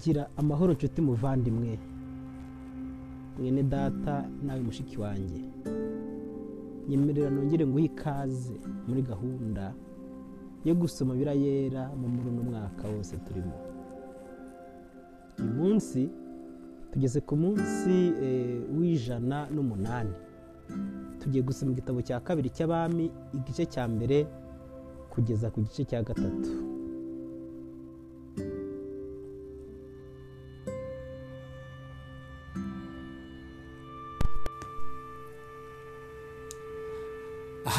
gira amahoro nshuti muvandimwe. Mwene data nawe mushiki wanjye. Nyemerera nongere nguhe ikaze muri gahunda yo gusoma birayera mu muri uno mwaka wose turimo. Uyu munsi tugeze ku munsi w'ijana n'umunani. Tugiye gusoma igitabo cya kabiri cy'abami igice cya mbere kugeza ku gice cya gatatu.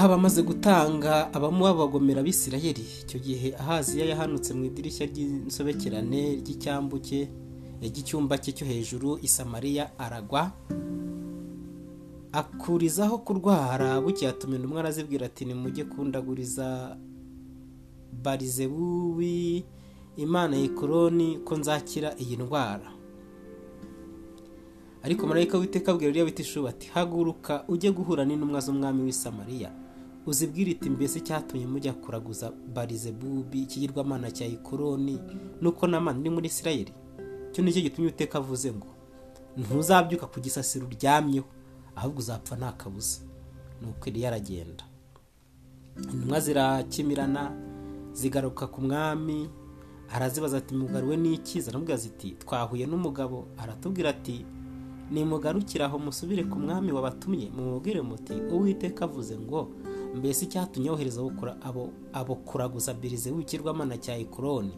Aha bamaze gutanga abamuha bagomera abisirayeli icyo gihe ahaziya yahanutse mu idirishya ry'insobekerane ry'icyambu cye ry'icyumba cye cyo hejuru isamariya aragwa akurizaho kurwara. Buke yatuma intumwa arazibwira ati nimujye kundaguriza barizebubi imana yikoroni ko nzakira iyi ndwara. Ariko marayika witeka abwira uriya wita ishuba ati haguruka ujye guhura n'intumwa z'umwami w'isamariya uzibwire iti mbese cyatumye mujya kuraguza barizebubi ikigirwamana cya ikoroni nuko n'amana iri muri isirayeli? Icyo ni cyo gitumye uteka avuze ngo ntuzabyuka ku gisasiro uryamyeho ahubwo uzapfa nta kabuza. Nuko iriya aragenda. Intumwa zirakimirana zigaruka ku mwami arazibaza ati mugaruwe n'iki? Zaramubwira ziti twahuye n'umugabo. Aratubwira ati nimugarukire aho musubire ku mwami wabatumye mumubwire muti uwiteka avuze ngo mbese icyatumye yohereza abo kuraguza birize w'ikirwamana cya ikoroni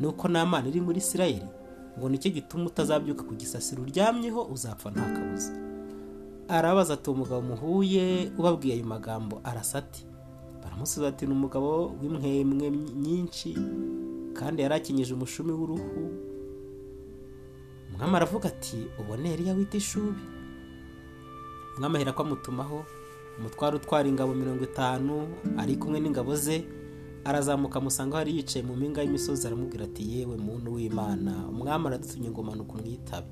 nuko n'amana iri muri isirayeli ngo ni cyo gituma utazabyuka ku gisasiro uryamyeho uzapfa nta kabuza. Arabaza ati umugabo muhuye? Ubabwiye ayo magambo arasa ati baramusubiza ati ni umugabo w'imwemwe nyinshi kandi yari akenyije umushumi w'uruhu umwami aravuga ati ubone Eliya wita ishubi? Umwami ahera ko amutumaho umutwaro utwara ingabo mirongo itanu ari kumwe n'ingabo ze arazamuka amusanga aho yari yicaye mu mpinga y'imisozi aramubwira ati yewe muntu w'imana umwami aradutumye ngo manuka umwitabe.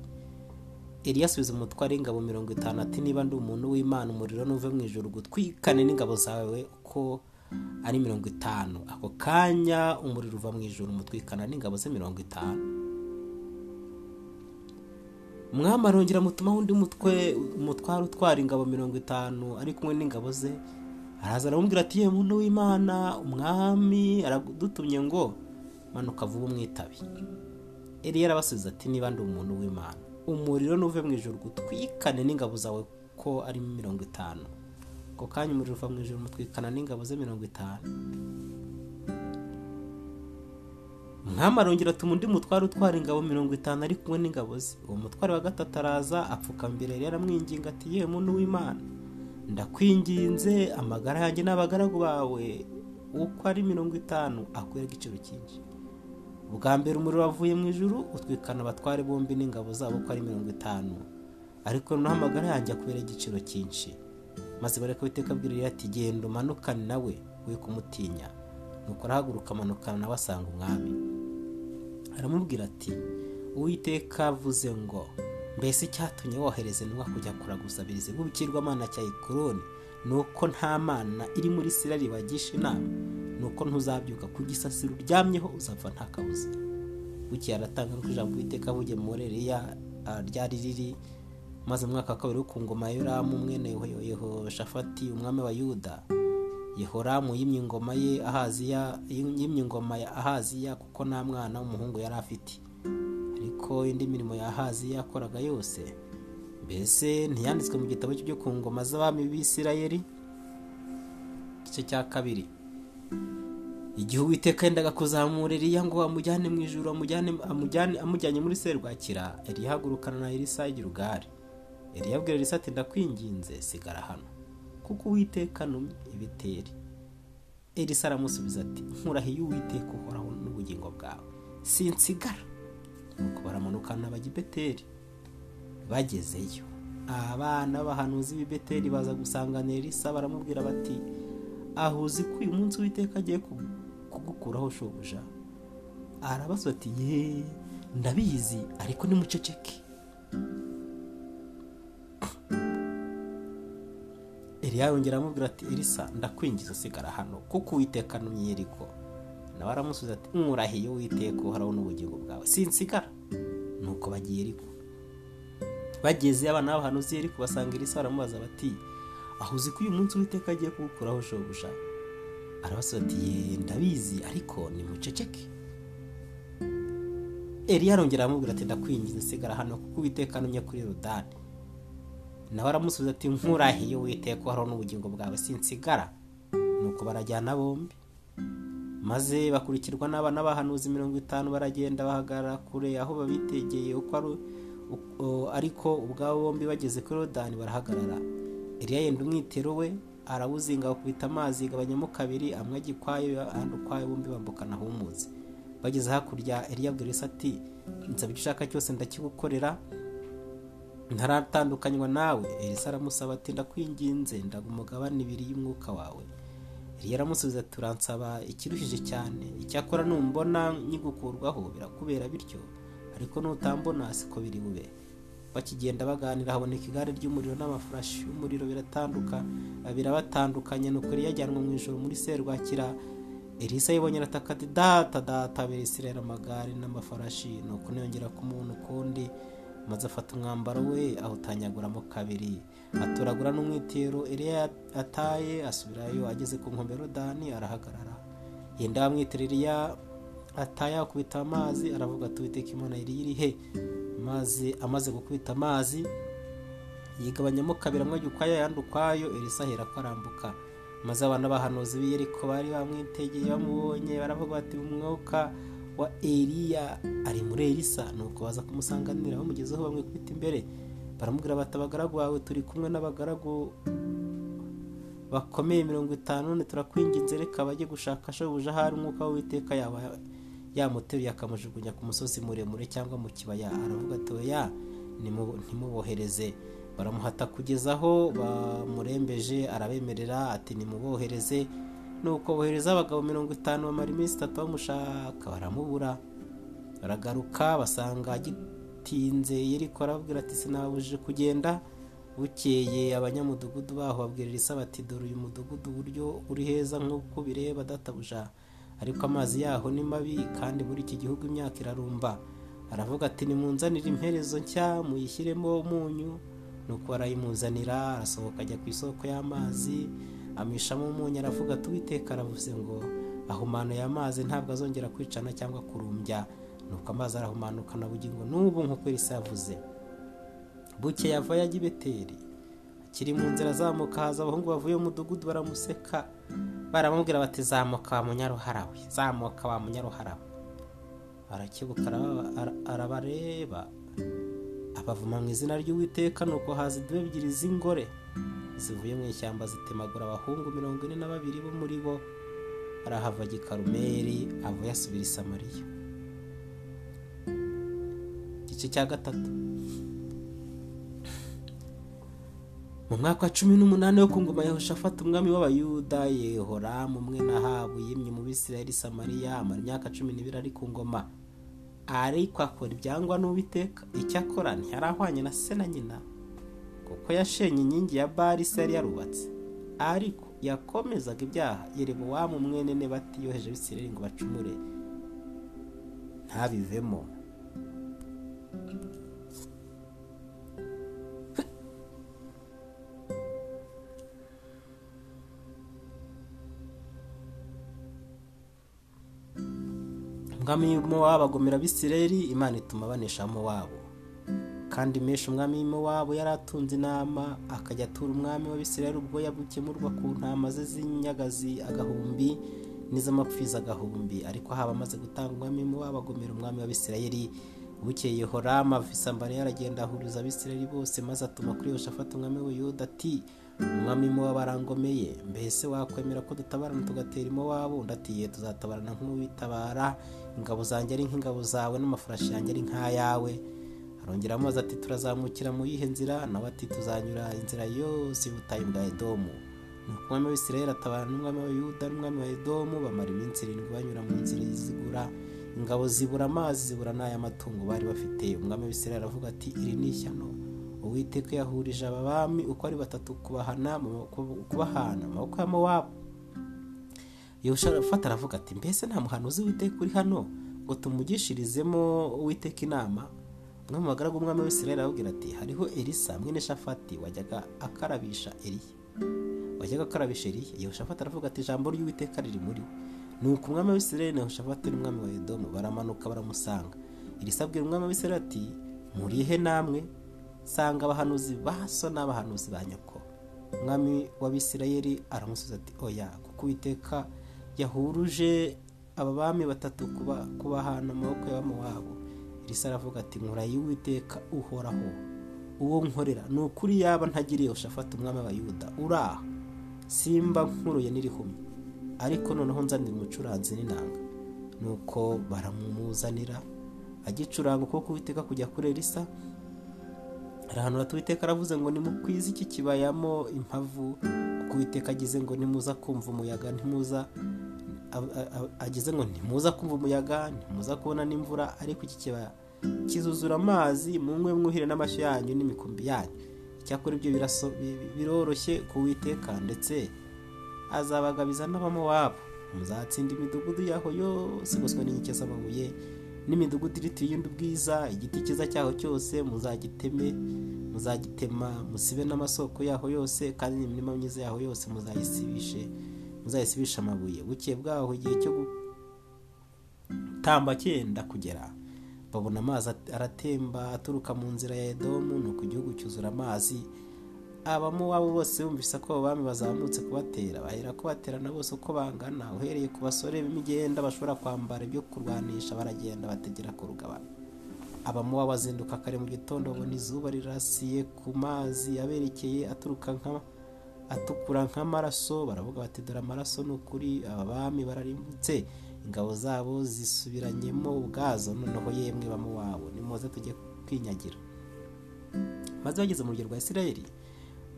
Eliya asubiza umutwaro w'ingabo mirongo itanu ati niba ndi umuntu w'imana umuriro nuve mu ijoro gutwikane n'ingabo zawe uko ari mirongo itanu. Ako kanya umuriro uva mu ijoro umutwikana n'ingabo ze mirongo itanu. Umwami arongera amutumaho undi mutwe umutwaro utwara ingabo mirongo itanu ari kumwe n'ingabo ze. Araza aramubwira ati yewe muntu w'imana umwami aradutumye ngo manuka vuba umwitabe. Eliya arabasubiza ati niba ndi umuntu w'imana. Umuriro nuve mu ijoro gutwikane n'ingabo zawe ko ari mirongo itanu. Ako kanya umuriro uva mu ijoro umutwikana n'ingabo ze mirongo itanu. Umwami arongera atuma undi mutware utwara ingabo mirongo itanu ari kumwe n'ingabo ze. Uwo mutware wa gatatu araza apfuka mbere yari aramwinginga ati yewe muntu w'imana ndakwinginze amagara yanjye n'abagaragu bawe uko ari mirongo itanu akwera igiciro cyinshi. Ubwa mbere umuriro wavuye mu ijuru utwikana abatware bombi n'ingabo zabo uko ari mirongo itanu. Ariko noneho amagara yanjye akwera igiciro cyinshi. Maze bareka witeka abwira ati genda umanukane nawe we kumutinya. Nuko arahaguruka amanukana nawe asanga umwami. Aramubwira ati uwiteka avuze ngo mbese icyatumye wohereza intumwa kujya kuraguza birize nk'ubukirwamana cya ikoroni ni uko nta mana iri muri sirari bagisha inama. Ni uko ntuzabyuka ku gisasiro uryamyeho uzapfa nta kabuza. Bukeye aratanga nk'uko ijambo uwiteka avuge muri Eliya ryari riri maze mu mwaka wa kabiri wo ku ngoma ya yoramu mwene yehoshafati umwami wa yuda yehoramu yimye ingoma ye ahaziya yimye ingoma ya ahaziya kuko nta mwana w'umuhungu yari afite. Ariko indi mirimo ya ahaziya yakoraga yose mbese ntiyanditswe mu gitabo cyo ku ngoma z'abami b'isirayeli? Igice cya kabiri. Igihe uwiteka yendaga kuzamura Eliya ngo amujyane mu ijoro amujyanye muri serwakira Eliya ahagurukana na elisa y'irugari Eliya abwira elisa ati ndakwinginze sigara hano. Kuko uwiteka numye ibiteri. Elisa aramusubiza ati nkurahiye uwiteka uhoraho n'ubugingo bwawe. Sinsigara nuko baramanukana bajya i beteri bagezeyo. Abana b'abahanuzi b'i beteri baza gusangana elisa baramubwira bati aho uzi ko uyu munsi uwiteka agiye kugukuraho shobuja? Arabaza ati ye ndabizi ariko nimuceceke. Eliya yongera aramubwira ati elisa ndakwinjiza usigara hano kuko uwiteka numye yeriko nawe aramusubiza ati nkurahiye uwiteka uhoraho n'ubugingo bwawe. Sinsigara. Nuko bagiye ariko bageze abana b'abahanuzi ariko basanga irisa baramubaza bati aho uzi ko uyu munsi witeka agiye kuwukuraho shobuja? Arabasaba ati "Ye, ndabizi ariko nimuceceke. Eliya arongera aramubwira ati ndakwinginze sigara hano kuko uwiteka anumye kuri Yorodani. Nawe aramusubiza ati nkurahiye uwiteka uharaho n'ubugingo bwawe sinsigara. Nuko barajyana bombi. Maze bakurikirwa n'abana b'abahanuzi mirongo itanu baragenda bahagarara kure aho babitegeye uko ari ariko ubwabo bombi bageze kuri Yorodani barahagarara. Eliya yenda umwitero we arawuzinga bakubita amazi igabanyamo kabiri amwe ajya ukwayo ahandi ukwayo bombi bambukana ahumuze. Bageze hakurya abwira Elisa ati nsaba icyo ushaka cyose ndakigukorera ntaratandukanywa nawe. Elisa aramusaba ati ndakwinginze ndaga umugabane ibiri y'umwuka wawe. Eliya aramusubiza ati uransaba ikiruhije cyane. Icyakora numbona nyigukurwaho birakubera bityo. Ariko nutambona siko biri bube. Bakigenda baganira haboneka igare ry'umuriro n'amafurashi y'umuriro biratanduka birabatandukanye nuko Eliya ajyanwa mu ijoro muri serwakira. Elisa yibonye arataka data data amagare n'amafarashi. Nuko ntiyongera kumubona ukundi maze afata umwambaro we awutanyaguramo kabiri. Atoragura n'umwitero Eliya ataye asubirayo ageze ku nkombe ya Yorodani arahagarara. Yenda amwitero Eliya ataye akubita amazi aravuga ati uwiteka imana iri he? Maze amaze gukubita amazi yigabanyamo kabiri amwe ajya ukwayo ayandi ukwayo Elisa ahera ko arambuka. Maze abana b'abahanuzi b'i Yeriko bari bamwitegeye bamubonye baravuga bati umwuka wa Eliya ari muri Elisa nuko baza kumusanganira bamugezeho bamwikubita imbere baramubwira bati abagaragu bawe turi kumwe n'abagaragu bakomeye mirongo itanu none turakwinginze reka bajye gushaka shobuja ahari umwuka w'uwiteka yaba yamuteruye akamujugunya ku musozi muremure cyangwa mu kibaya. Aravuga ati oya ntimubohereze baramuhata kugeza aho bamurembeje arabemerera ati nimubohereze. Nuko bohereza abagabo mirongo itanu bamara iminsi itatu bamushaka baramubura baragaruka basanga agitinze yeriko arababwira ati sinabujije kugenda bukeye. Abanyamudugudu baho babwira Elisa bati dore uyu mudugudu uburyo uri heza nk'uko bireba databuja. Ariko amazi yaho ni mabi kandi muri iki gihugu imyaka irarumba. Aravuga ati nimunzanire imperezo nshya muyishyiremo umunyu. Nuko barayimuzanira arasohoka ajya ku isoko y'amazi. Amishamo umunyu aravuga ati uwiteka aravuze ngo ahumanuye amazi ntabwo azongera kwicana cyangwa kurumbya. Nuko amazi arahumanukana bugingo. N'ubu nk'uko Elisa yavuze buke yava yajya i beteri akiri mu nzira azamuka haza abahungu bavuye mu mudugudu baramuseka. Baramubwira bati zamuka wa munyaruhara we zamuka wa munyaruhara we arakebuka araba- ara- arabareba. Abavuma mu izina ry'uwiteka nuko haza idubu ebyiri z'ingore. Zivuye mu ishyamba zitemagura abahungu mirongo ine na babiri bo muri bo. Arahava ajya i karumeli avuye asubira i samariya. Igice cya gatatu. Mu mwaka wa cumi n'umunani wo ku ngoma ya umwami w'abayuda yehoramu mwene ahabu yimye mu bisirayeli samariya amara imyaka cumi n'ibiri ari ku ngoma. Ariko akora ibyangwa n'uwiteka. Icyo akora ntiyari ahwanye na se na nyina. Kuko yashenye inkingi ya bari se yari yarubatse. Ariko yakomezaga ibyaha yerebowamu mwene nebati yoheje abisirayeli ngo bacumure. Ntabivemo. Umwami w'Imowabu agomera abisirayeli imana ituma banesha wabo kandi mesha umwami w'Imowabu yari atunze intama akajya atura umwami w'abisirayeli ubwoya bukemurwa ku ntama ze z'inyagazi agahumbi n'iz'amapfizi agahumbi. Ariko haba amaze gutanga umwami w'Imowabu agomera umwami w'abisirayeli. Bukeye Yehoramu ava i Samariya aragenda ahuriza abisirayeli bose maze atuma kuri Yehoshafati umwami w'Uyuda ati umwami w'Imowabu arangomeye mbese wakwemera ko dutabarana tugatera Imowabu? Undi ati ye tuzatabarana nk'uwitabara ingabo zanjye ari nk'ingabo zawe n'amafarashi yanjye ari nk'ayawe. Arongera amazi ati turazamukira mu yihe nzira? Nawe ati tuzanyura inzira yose y'ubutayu bwa edomu. Nuko umwami w'isirayeli atabarana n'umwami wa yuda n'umwami wa edomu bamara iminsi irindwi banyura mu nzira zigura ingabo zibura amazi zibura n'ay'amatungo bari bafite. Umwami w'isirayeli aravuga ati iri ni ishyano. Uwiteka yahurije aba bami uko ari batatu kubahana kubahana amaboko ya mowabu. Yehoshafati aravuga ati mbese nta muhanuzi w'iteka uri hano? Ngo tumugishirizemo uwiteka inama. Umwe mu bagaragu umwami w'isirayeli arababwira ati hariho elisa mwene shafati wajyaga akarabisha eriya wajyaga akarabisha eriya yehoshafati aravuga ati ijambo ry'uwiteka riri muri we. Nuko umwami w'isirayeli na yehoshafati n'umwami wa edomu baramanuka baramusanga elisa abwira umwami w'isirayeli ati murihe namwe. Sanga abahanuzi ba so n'abahanuzi ba nyoko. Umwami w'abisirayeli aramusubiza ati oya kuko uwiteka yahuruje aba bami batatu kubahana amaboko y'abamuwabo elisa aravuga ati uwiteka uhoraho uwo nkorera ni ukuri yaba ntagiriye ushafata umwami wa yuda? Uraha simba nkuruye n'irihumye ariko noneho nzanira umucuranzi n'inanga. Nuko baramumuzanira agicuranga ukuboko uwiteka kujya kuri elisa. Arahanura ati uwiteka aravuze ngo nimukwize iki kibayamo impavu. Kuko uwiteka agize ngo nimuza kumva umuyaga ntimuza agize ngo ntimuza kumva umuyaga ntimuza kubona n'imvura ariko iki kibaya kizuzura amazi munywe mwuhire n'amashyi yanyu n'imikumbi yanyu. Icyakora ibyo biroroshye ku witeka ndetse azabagabiza n'abamuwabo muzatsinda imidugudu yaho yose igoswe n'inkike z'amabuye n'imidugudu iritiye iyindi ubwiza igiti cyiza cyaho cyose muzagiteme muzagitema musibe n'amasoko yaho yose kandi imirima myiza yaho yose muzayisibishe. Muzayisibisha amabuye. Bukeye bwaho igihe cyo gutamba cyenda kugera. Babona amazi aratemba aturuka mu nzira ya edomu ni uko igihugu cyuzura amazi. Abamuwabo bose bumvise ko abo bami bazamutse kubatera. Bahera ko baterana bose uko bangana. Uhereye ku basore b'imigenda bashobora kwambara ibyo kurwanisha baragenda bategera ku rugabano. Abamuwabo bazinduka kare mu gitondo babona izuba rirasiye ku mazi aberekeye aturuka nka atukura nk'amaraso baravuga bati dore amaraso ni ukuri aba bami bararimbutse ingabo zabo zisubiranyemo ubwazo noneho yemwe bamuwabo nimuze tujye kwinyagira. Maze bageze mu rugero rwa isirayeli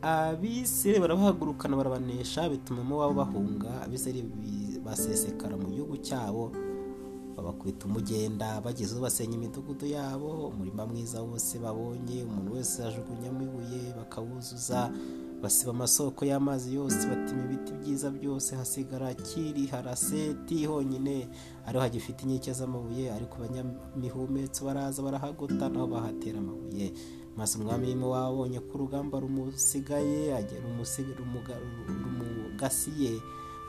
abisirayeli barabahagurukana barabanesha bituma muwabo bahunga abisirayeli basesekara mu gihugu cyabo babakubita umugenda bageze basenya imidugudu yabo umurima mwiza wose babonye umuntu wese yajugunyamo ibuye bakawuzuza basiba amasoko y'amazi yose batema ibiti byiza byose hasigara kiri haraseti honyine. Ariho hagifite inkike z'amabuye ariko abanyamihumetso baraza barahagota naho bahatera amabuye. Maze umwami wabonye ko urugamba rumusigaye rumugasiye.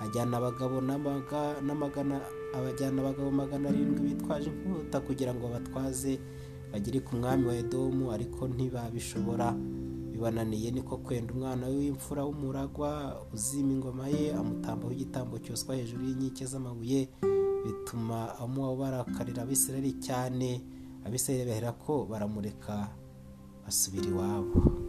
Ajyana abagabo n'amagana abajyana abagabo magana arindwi bitwaje inkota kugira ngo batwaze bagere ku mwami wa edomu ariko ntibabishobora. Bibananiye niko kwenda umwana w'imfura w'umuragwa uzima ingoma ye amutambaho igitambo cyoswa hejuru y'inkike z'amabuye bituma amuwabo barakarira abisirayeli cyane. Abisirayeli bahera ko baramureka basubira iwabo.